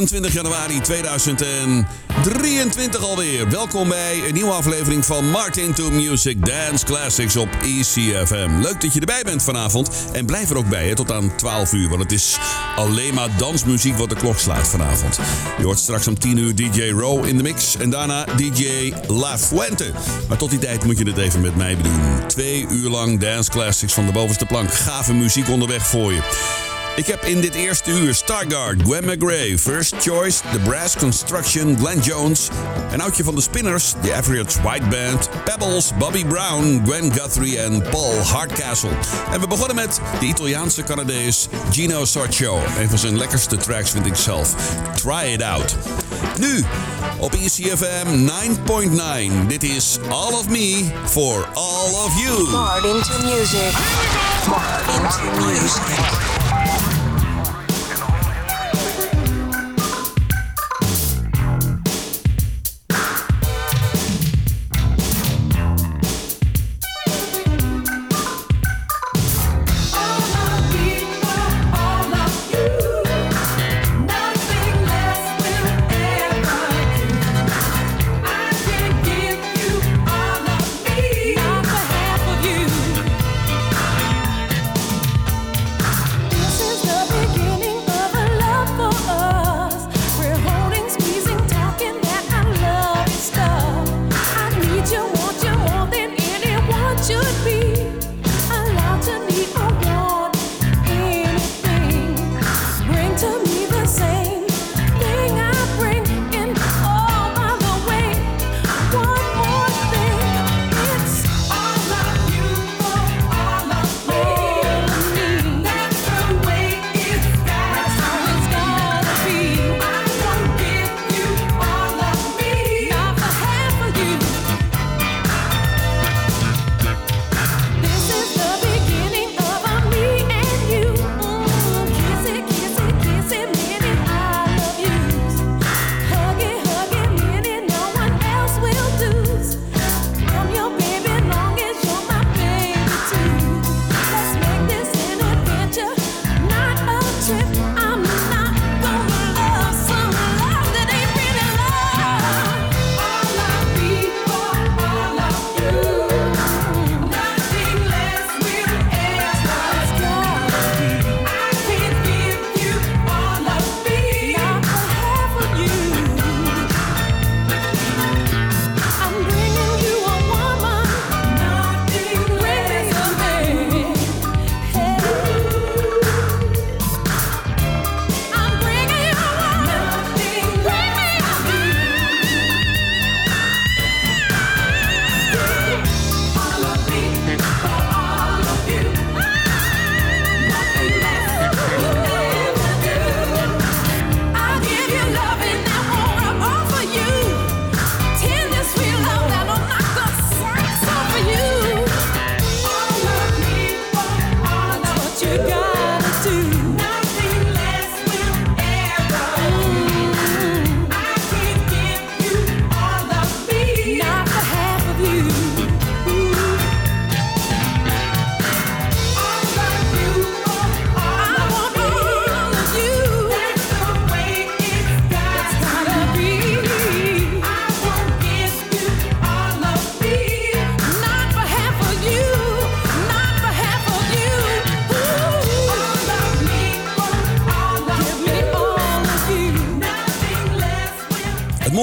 28 januari 2023 alweer. Welkom bij een nieuwe aflevering van Martin to Music Dance Classics op ECFM. Leuk dat je erbij bent vanavond. En blijf er ook bij hè, tot aan 12 uur, want het is alleen maar dansmuziek wat de klok slaat vanavond. Je hoort straks om 10 uur DJ Row in de mix en daarna DJ La Fuente. Maar tot die tijd moet je het even met mij doen. Twee uur lang dance classics van de bovenste plank. Gave muziek onderweg voor je. Ik heb in dit eerste uur Stargard, Gwen McGray, First Choice, The Brass Construction, Glenn Jones, een oudje van de Spinners, The Average White Band, Pebbles, Bobby Brown, Gwen Guthrie en Paul Hardcastle. En we begonnen met de Italiaanse Canadees Gino Sorcio. Een van zijn lekkerste tracks vind ik zelf. Try It Out. Nu op ECFM 9.9. Dit is All of Me for All of You. Martin to music. Martin to music.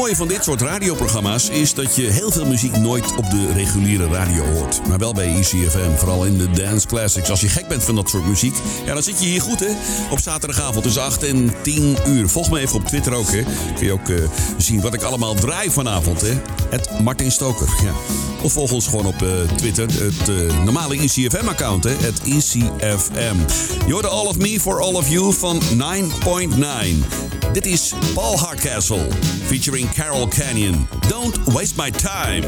Mooie van dit soort radioprogramma's is dat je heel veel muziek nooit op de reguliere radio hoort. Maar wel bij ECFM, vooral in de dance classics. Als je gek bent van dat soort muziek, ja, dan zit je hier goed hè. Op zaterdagavond tussen 8 en 10 uur. Volg me even op Twitter ook hè. Kun je ook eh, zien wat ik allemaal draai vanavond hè. Het Martin Stoker, ja. Of volg ons gewoon op eh, Twitter, het eh, normale ECFM-account, het ECFM. You're All of Me for All of You van 9.9. Dit is Paul Hardcastle, featuring Carol Canyon. Don't waste my time.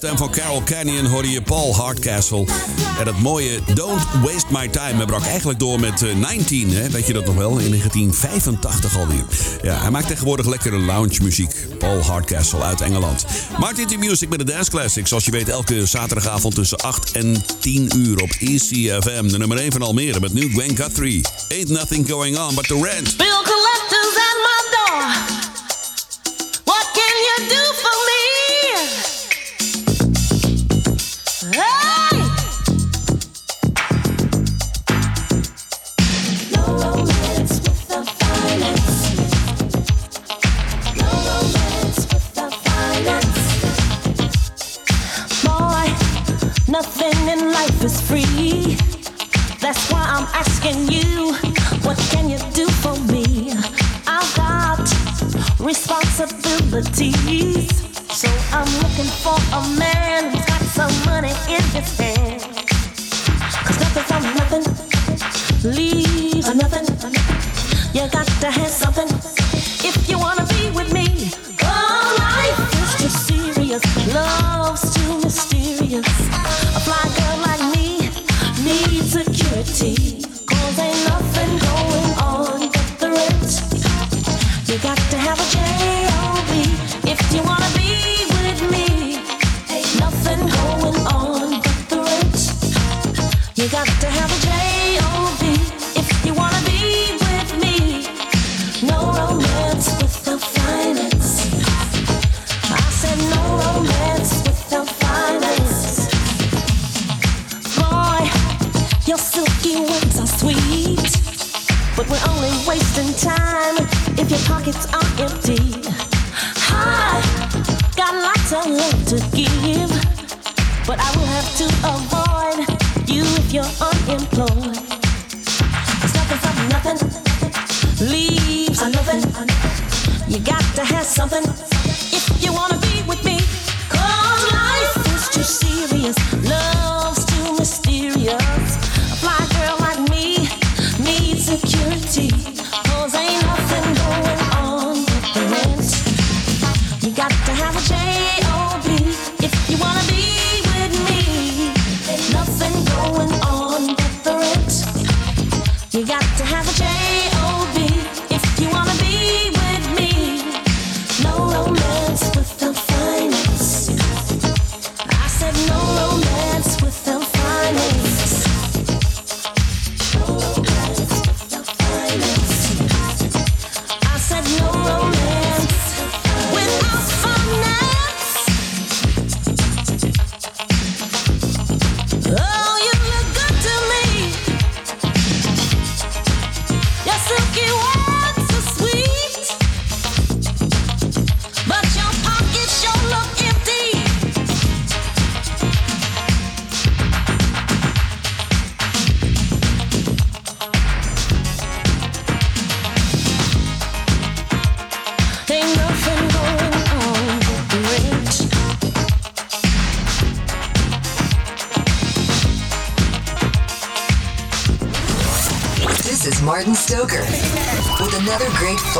stem van Carol Canyon hoorde je Paul Hardcastle. En dat mooie Don't Waste My Time brak eigenlijk door met eh, 19, hè? weet je dat nog wel? In 1985 alweer. Ja, hij maakt tegenwoordig lekkere lounge muziek. Paul Hardcastle uit Engeland. Martin the Music met de Dance Classics. Zoals je weet elke zaterdagavond tussen 8 en 10 uur op ECFM. De nummer 1 van Almere met nu Gwen Guthrie. Ain't nothing going on but the rent.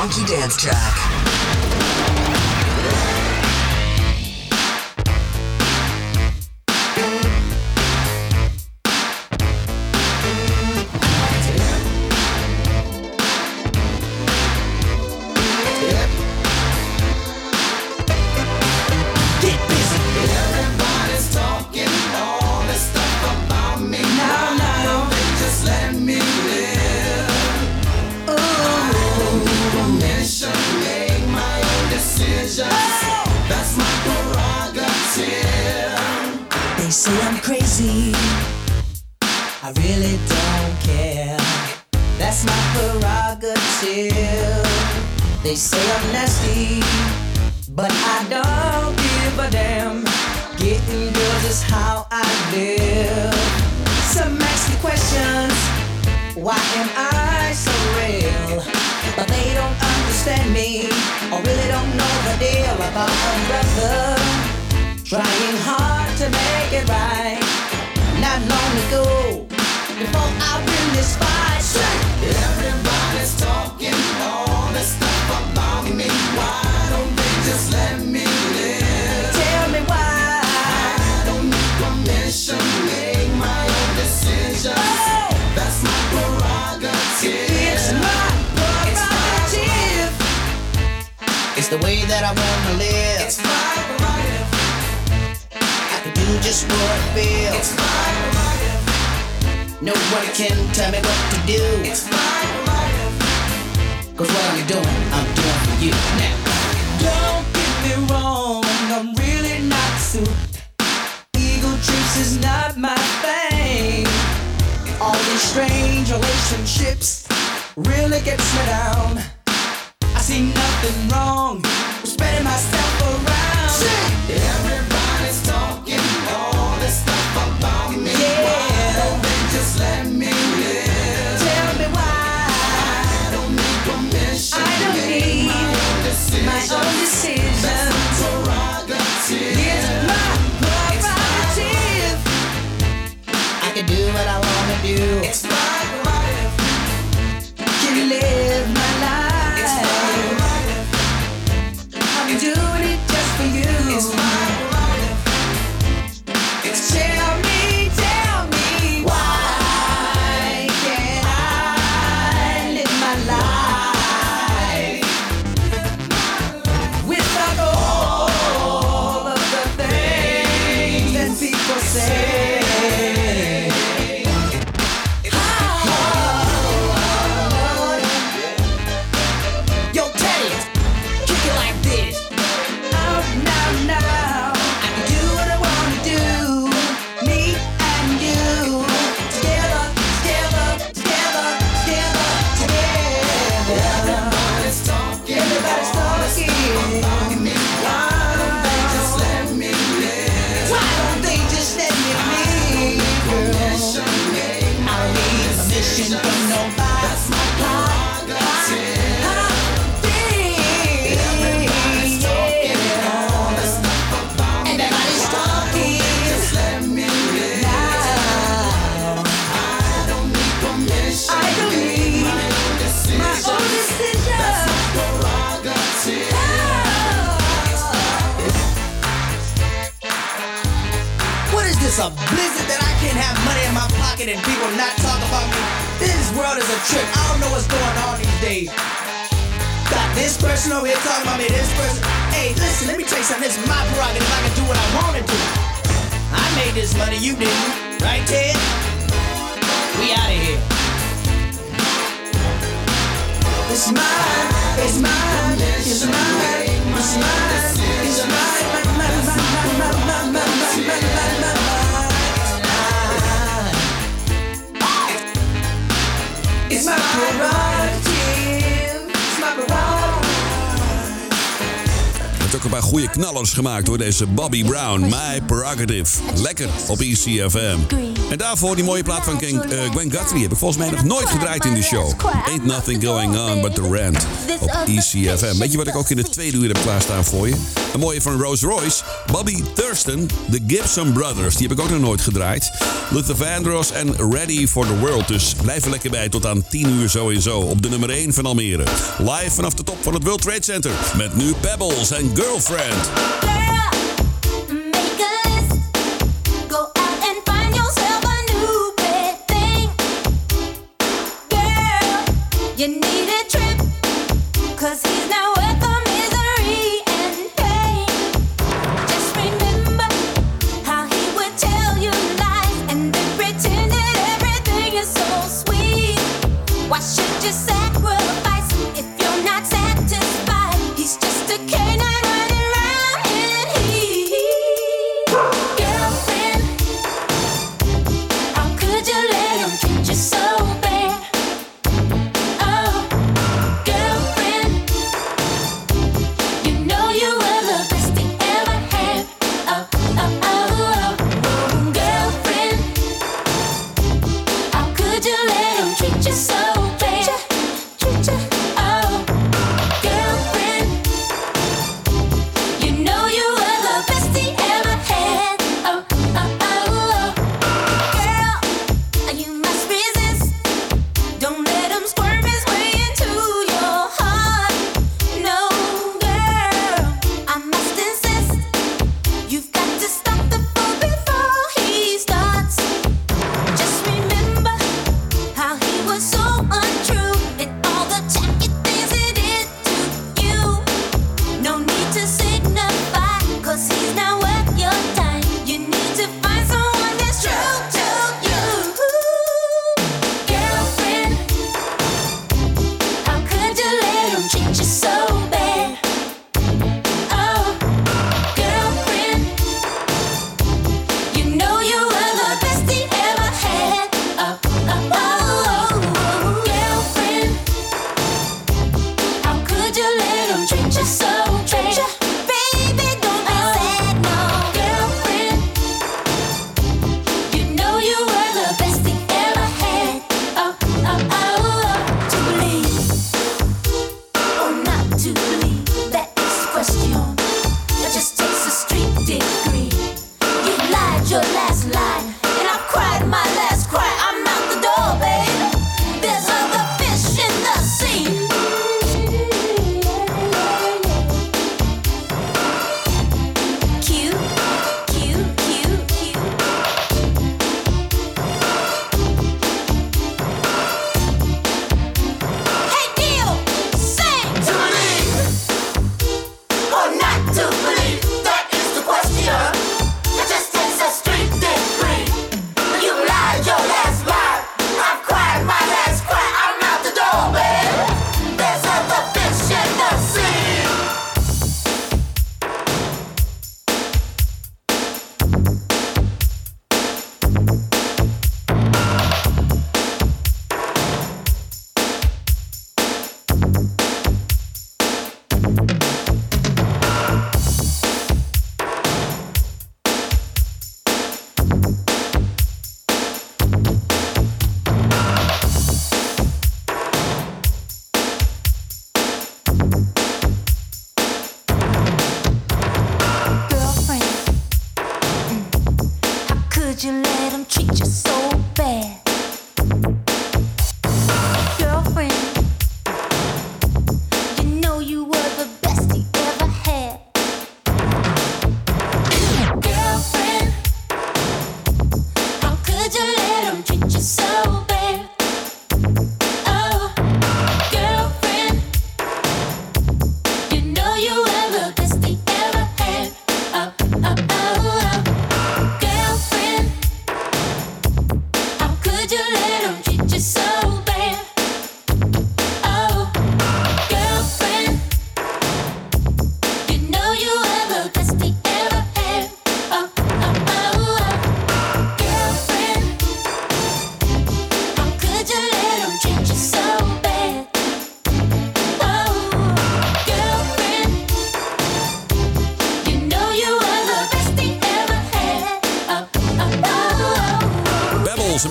funky dance track. another, trying hard to make it right. Not long ago, before I win this fight, everybody. Just what I feel. It's my prerogative. Nobody can tell me what to do. It's my prerogative. Cause what I'm doing, I'm doing for you now. Don't get me wrong, I'm really not suited. Ego trips is not my thing. All these strange relationships really gets me down. I see nothing wrong with spreading myself around. Everybody's So this. Gemaakt door deze Bobby Brown. My Prerogative. Lekker op ECFM. En daarvoor die mooie plaat van eh, Gwen Guthrie. Heb ik volgens mij nog nooit gedraaid in de show. Ain't nothing going on but the rant. Op ECFM. Weet je wat ik ook in de tweede uur heb klaarstaan voor je? Een mooie van Rolls Royce. Bobby Thurston. The Gibson Brothers. Die heb ik ook nog nooit gedraaid. Luther Vandross en Ready for the World. Dus blijf er lekker bij tot aan 10 uur sowieso. Op de nummer 1 van Almere. Live vanaf de top van het World Trade Center. Met nu Pebbles en Girlfriend.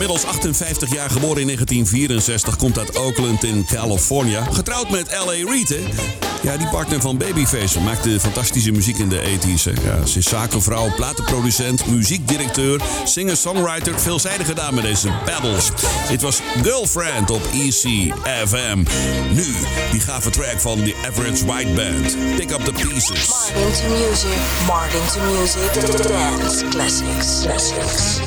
Inmiddels 58 jaar geboren in 1964, komt uit Oakland in California. Getrouwd met L.A. Hè? Ja, die partner van Babyface maakte fantastische muziek in de 80s. hè. Ja, ze is zakenvrouw, platenproducent, muziekdirecteur, singer-songwriter. Veelzijdig gedaan met deze Pebbles. Dit was Girlfriend op ECFM. Nu, die gave track van The Average White Band. Pick up the pieces. Martin to music. Martin to music. Dance classics. Classics.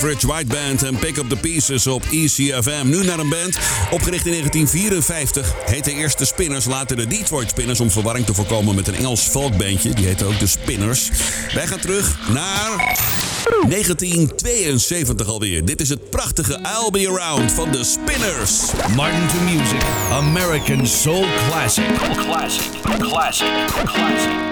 Average White Band en Pick Up The Pieces op ECFM. Nu naar een band, opgericht in 1954. Heet de eerste Spinners, later de Detroit Spinners... om verwarring te voorkomen met een Engels folkbandje. Die heette ook de Spinners. Wij gaan terug naar 1972 alweer. Dit is het prachtige I'll Be Around van de Spinners. Martin to Music, American Soul Classic. Classic, classic, classic.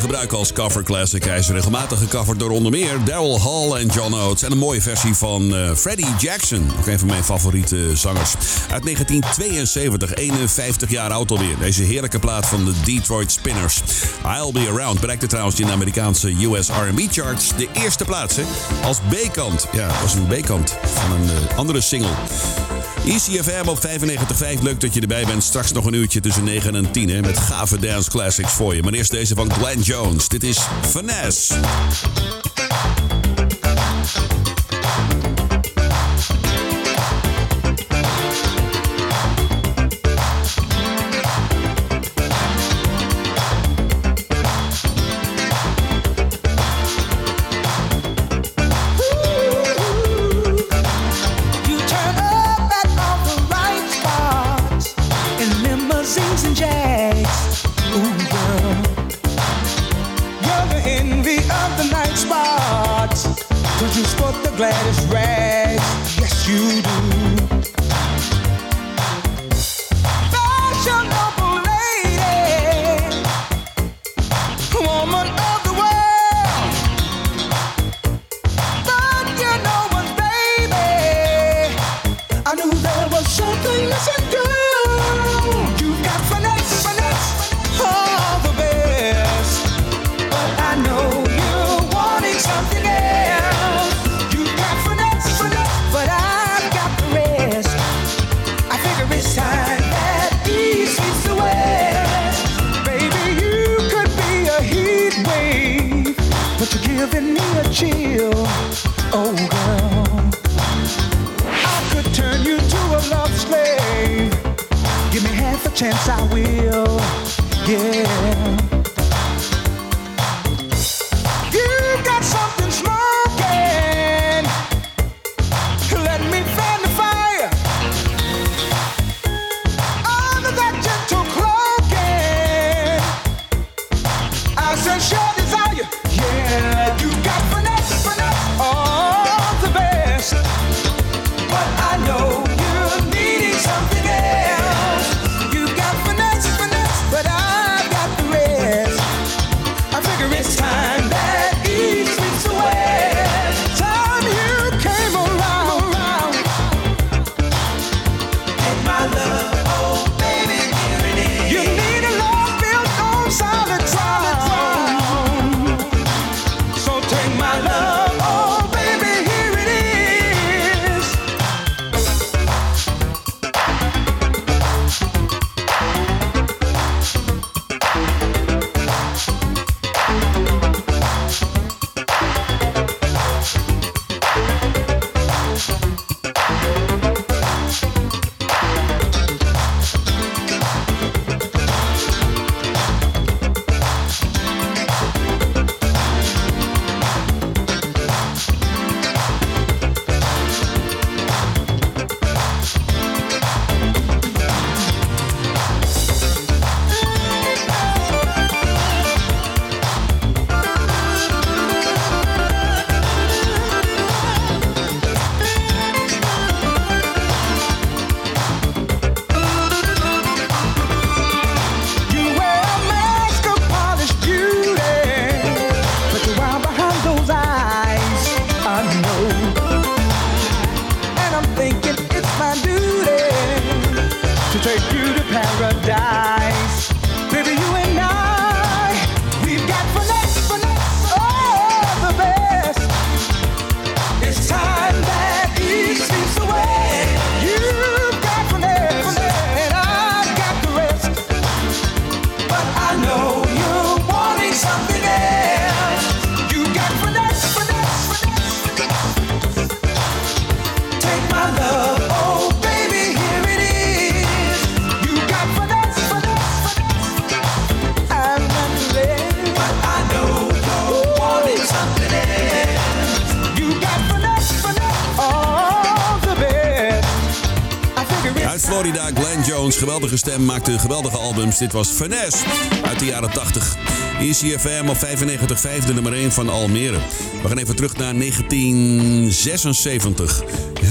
Gebruik als cover classic. Hij is regelmatig gecoverd door onder meer Daryl Hall en John Oates. En een mooie versie van eh, Freddie Jackson. Ook een van mijn favoriete zangers. Uit 1972, 51 jaar oud alweer. Deze heerlijke plaat van de Detroit Spinners. I'll Be Around bereikte trouwens in de Amerikaanse US R&B charts de eerste plaats. Als B-kant. Ja, als een B-kant van een eh, andere single. ECFM op 95.5. Leuk dat je erbij bent. Straks nog een uurtje tussen 9 en 10 hè, met gave dance classics voor je. Maar eerst deze van Glenn Jones. Dit is Finesse. chill. Oh, girl, I could turn you a love slave. Give me half a chance, I will. Yeah. Maakte geweldige albums. Dit was Finesse uit de jaren 80. ECFM op 95, de nummer 1 van Almere. We gaan even terug naar 1976.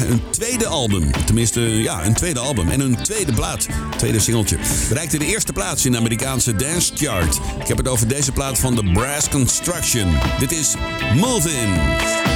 Een tweede album, tenminste ja, een tweede album en een tweede plaat, tweede singeltje. Bereikte de eerste plaats in de Amerikaanse dance chart. Ik heb het over deze plaat van The Brass Construction. Dit is Move In.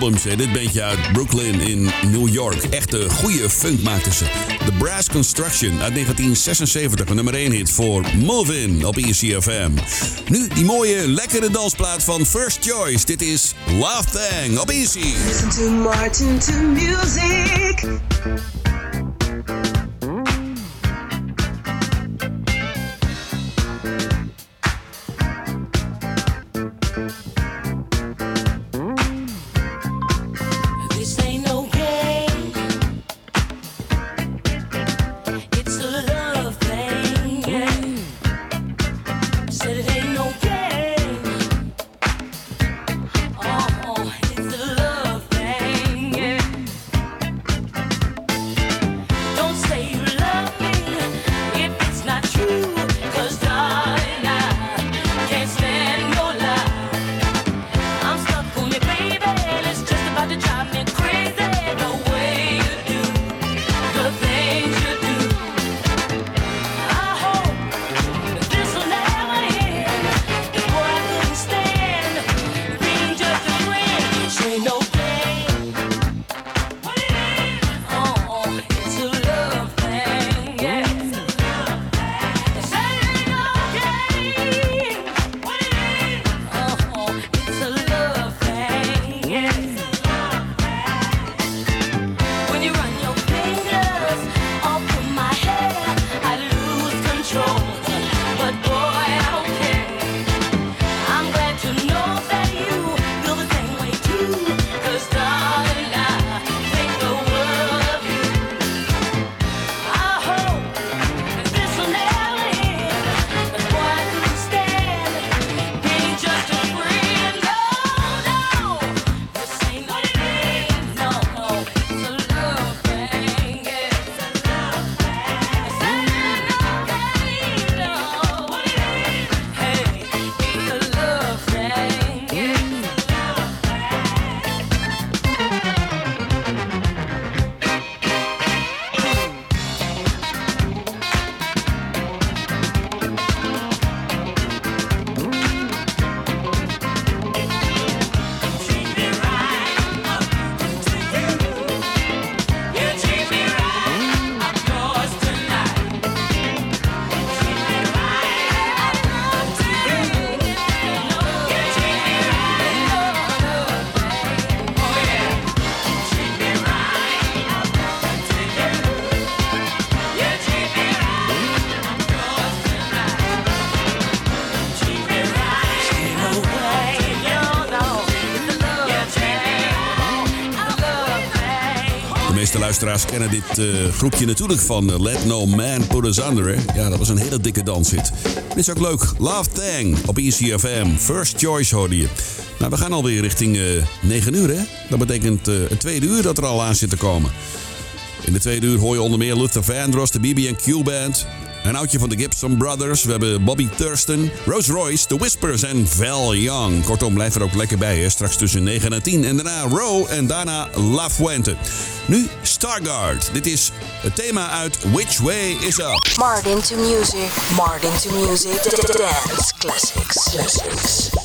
Albums. Dit bandje uit Brooklyn in New York. Echte goede funk maakten ze. The Brass Construction uit 1976. Een nummer 1 hit voor Move In op ECFM. Nu die mooie, lekkere dansplaat van First Choice. Dit is Love Thang op Easy. Listen to Martin to music. Luisteraars kennen dit eh, groepje natuurlijk van eh, Let No Man Put Us Under. Ja, dat was een hele dikke danshit. Dit is ook leuk. Love Tang op ECFM. First Choice hoorde je. Nou, we gaan alweer richting eh 9 uur, hè? Dat betekent eh een tweede uur dat er al aan zit te komen. In de tweede uur hoor je onder meer Luther Vandross, de BB&Q Band... Een oudje van de Gibson Brothers. We hebben Bobby Thurston, Rose Royce, The Whispers en Val Young. Kortom, blijf er ook lekker bij, hè? Straks tussen 9 en 10. En daarna Row en daarna La Fuente. Nu Stargard. Dit is het thema uit Which Way Is Up. Martin to music, Martin to music, dance classics, classics.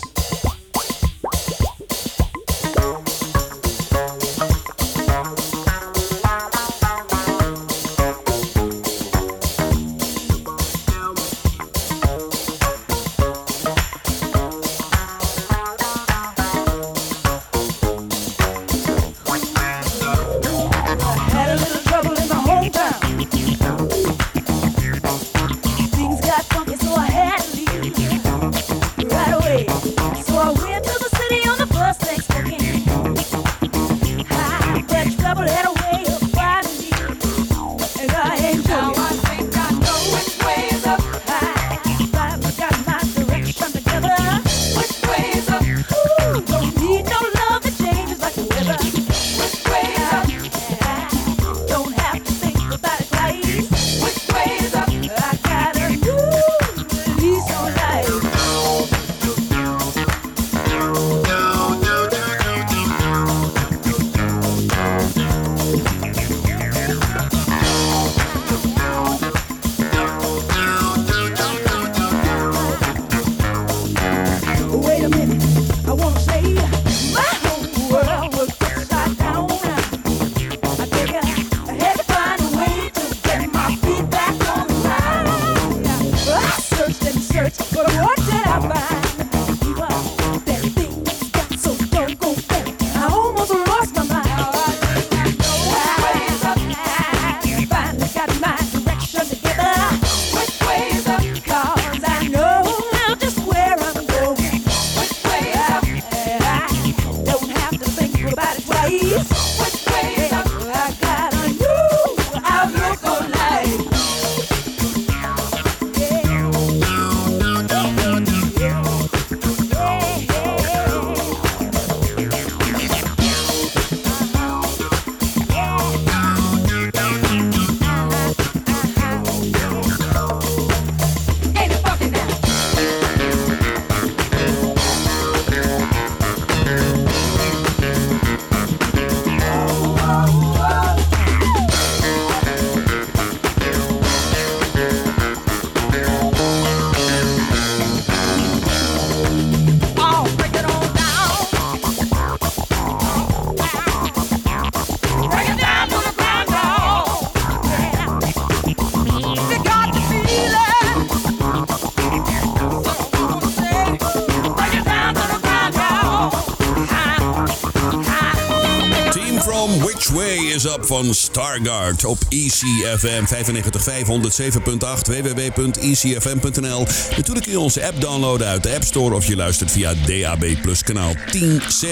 Van Stargard op ECFM 955 107.8 www.ecfm.nl. Natuurlijk kun je onze app downloaden uit de App Store of je luistert via DAB Plus kanaal 10C.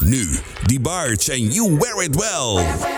Nu, die Barts en You Wear It Well.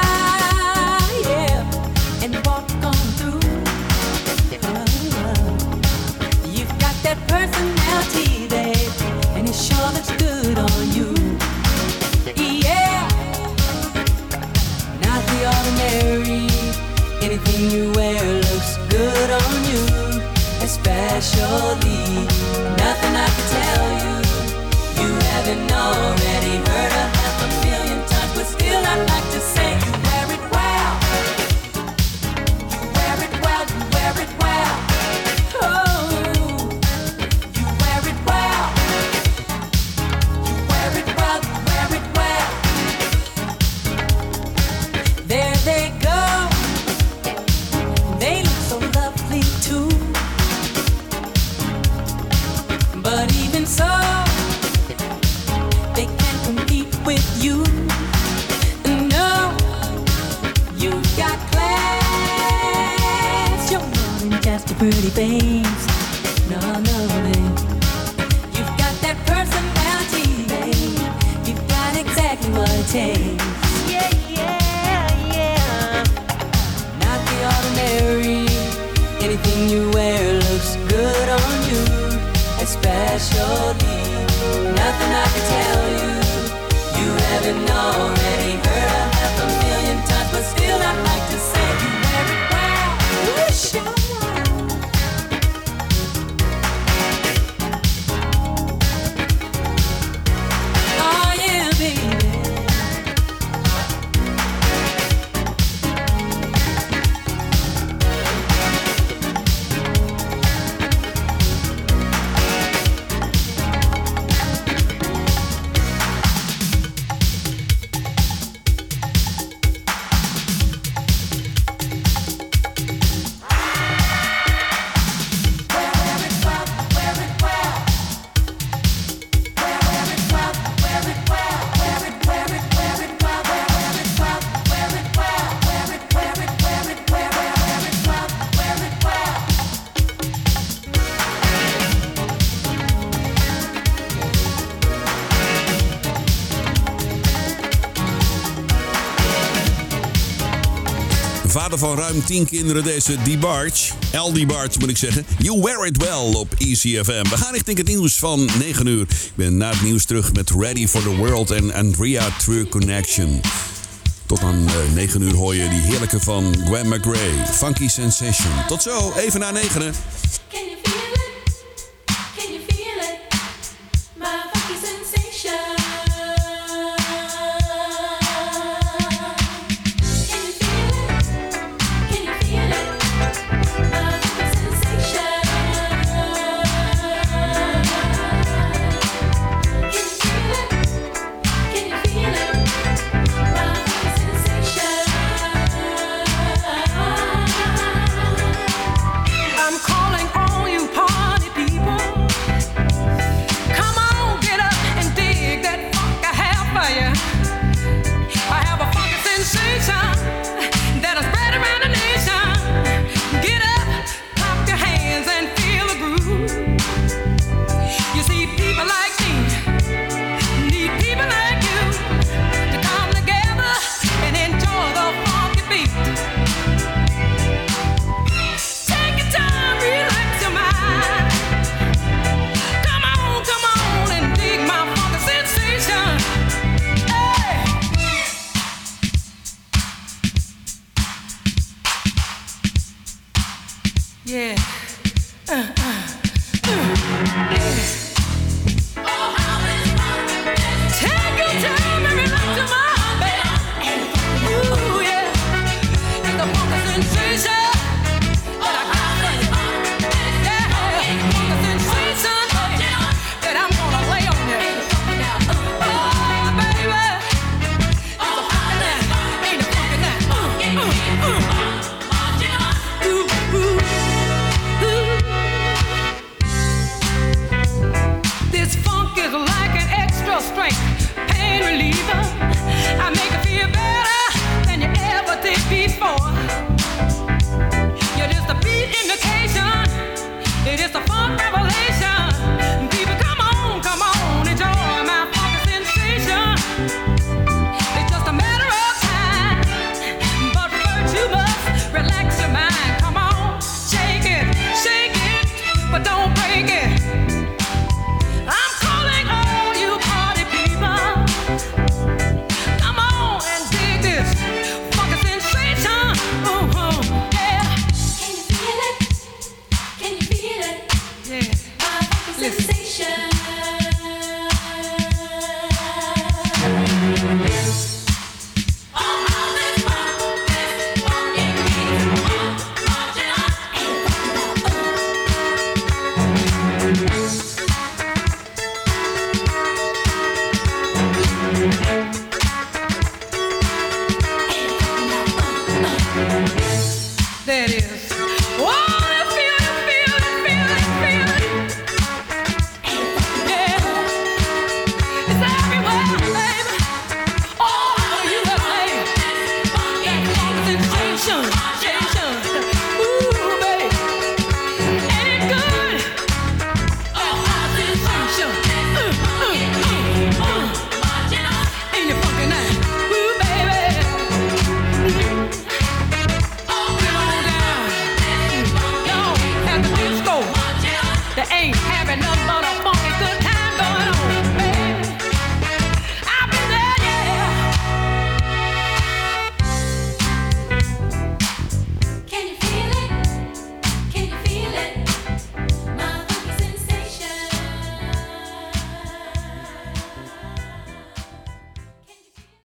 your to know. 10 kinderen deze DeBarge. L. DeBarge moet ik zeggen. You wear it well op ECFM. We gaan richting het nieuws van 9 uur. Ik ben na het nieuws terug met Ready for the World en Andrea True Connection. Tot aan eh, 9 uur hoor je die heerlijke van Gwen McRae. Funky Sensation. Tot zo, even na 9.